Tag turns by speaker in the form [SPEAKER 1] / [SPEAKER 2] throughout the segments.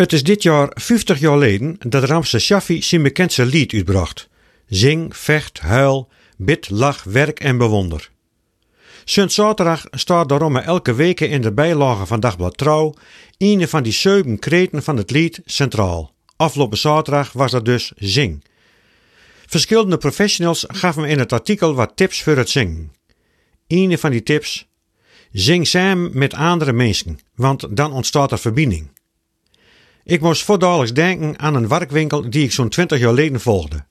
[SPEAKER 1] Het is dit jaar 50 jaar geleden dat Ramses Shaffi zijn bekendste lied uitbracht. Zing, vecht, huil, bid, lach, werk en bewonder. Sint zaterdag staat daarom elke week in de bijlage van Dagblad Trouw een van die zeven kreten van het lied centraal. Afgelopen zaterdag was dat dus Zing. Verschillende professionals gaven in het artikel wat tips voor het zingen. Een van die tips: zing samen met andere mensen, want dan ontstaat er verbinding. Ik moest voordaligs denken aan een werkwinkel die ik zo'n 20 jaar geleden volgde.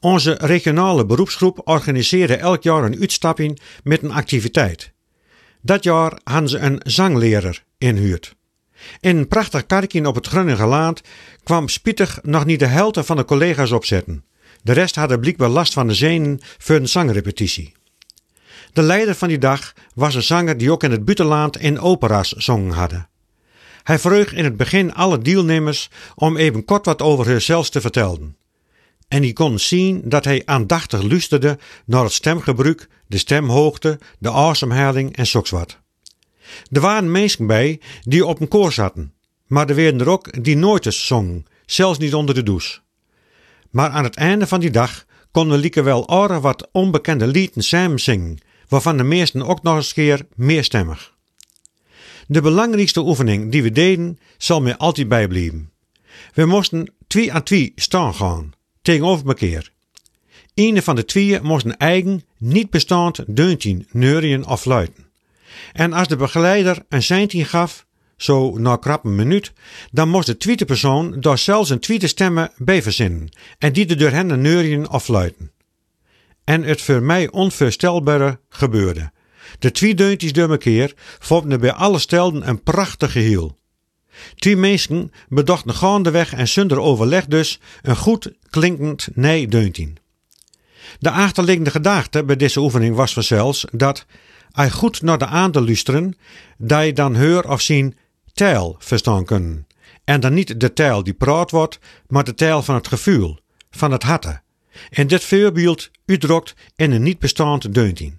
[SPEAKER 1] Onze regionale beroepsgroep organiseerde elk jaar een uitstapje met een activiteit. Dat jaar hadden ze een zangleraar inhuurd. In een prachtig karkje op het Groningerlaand kwam spietig nog niet de helft van de collega's opzetten. De rest hadden blijkbaar last van de zenuwen voor een zangrepetitie. De leider van die dag was een zanger die ook in het buitenland in opera's zongen hadden. Hij vroeg in het begin alle deelnemers om even kort wat over zichzelf te vertellen. En die kon zien dat hij aandachtig luisterde naar het stemgebruik, de stemhoogte, de ademhaling en zoks wat. Er waren mensen bij die op een koor zaten, maar er werden er ook die nooit eens zongen, zelfs niet onder de douche. Maar aan het einde van die dag konden lieke wel oren wat onbekende lieden samen zingen, waarvan de meesten ook nog eens keer meerstemmig. De belangrijkste oefening die we deden, zal mij altijd bijblijven. We moesten twee aan twee staan gaan, tegenover elkaar. Een van de tweeën moest een eigen, niet bestaand deuntje neurien of fluiten. En als de begeleider een seintje gaf, zo na krap een minuut, dan moest de tweede persoon daar zelfs een tweede stemmen bij verzinnen en die de door hen neurien of fluiten. En het voor mij onvoorstelbare gebeurde. De twee deuntjes door elkaar vormden bij alle stelden een prachtig geheel. Twee mensen bedachten gaandeweg en zonder overleg dus een goed klinkend nee-deuntje. De achterliggende gedachte bij deze oefening was vanzelfs dat, hij goed naar de aan te luisteren, dat je dan heur of zien taal verstaan kunnen. En dan niet de taal die praat wordt, maar de taal van het gevoel, van het harten. En dit voorbeeld uitdrukt in een niet bestaand deuntje.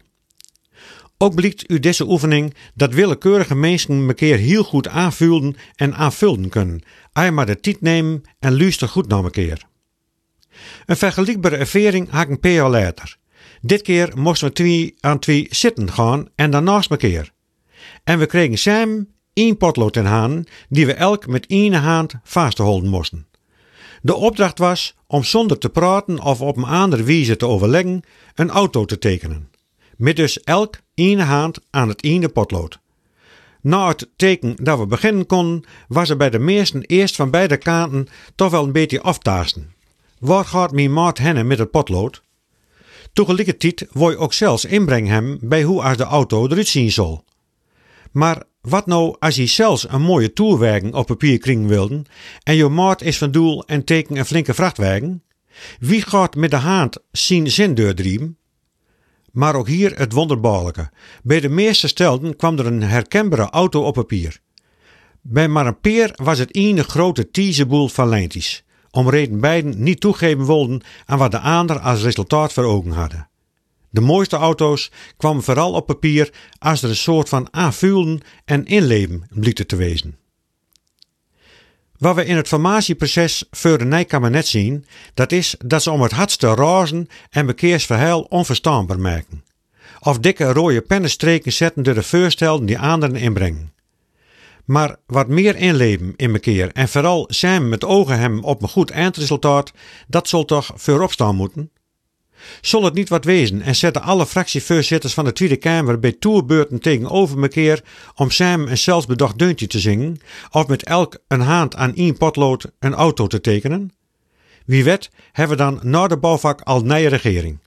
[SPEAKER 1] Ook blijkt u deze oefening dat willekeurige mensen keer heel goed aanvulden en aanvulden kunnen. Hij maar de tijd nemen en luister goed naar keer. Een vergelijkbare ervaring had een paar. Dit keer moesten we twee aan twee zitten gaan en dan naast keer. En we kregen samen één potlood in handen die we elk met één hand vasthouden moesten. De opdracht was om zonder te praten of op een andere wijze te overleggen een auto te tekenen. Met dus elk één hand aan het ene potlood. Na het teken dat we beginnen konden, was er bij de meesten eerst van beide kanten toch wel een beetje aftaasten. Waar gaat mijn maat hennen met het potlood? Tegelijkertijd wou je ook zelfs inbrengen hem bij hoe als de auto eruit zien zal. Maar wat nou als je zelfs een mooie toerwagen op papier kringen wilde en je maat is van doel en teken een flinke vrachtwagen? Wie gaat met de hand zien zin doordrieven? Maar ook hier het wonderbaarlijke. Bij de meeste stelden kwam er een herkenbare auto op papier. Bij maar een peer was het ene grote tiezeboel van lijntjes, om reden beiden niet toegeven wilden aan wat de ander als resultaat voor ogen hadden. De mooiste auto's kwamen vooral op papier als er een soort van aanvullen en inleven blieten te wezen. Wat we in het formatieproces voor de Nijkamernet zien, dat is dat ze om het hardst te razen en bekeersverhaal onverstaanbaar maken. Of dikke rode pennenstreken zetten door de voorstellen die anderen inbrengen. Maar wat meer inleven in bekeer en vooral samen met ogen hem op een goed eindresultaat, dat zal toch voorop staan moeten? Zal het niet wat wezen en zetten alle fractievoorzitters van de Tweede Kamer bij toerbeurten tegenover elkaar om samen een zelfbedacht deuntje te zingen, of met elk een hand aan één potlood een auto te tekenen? Wie weet hebben we dan na de bouwvak al nieuwe regering.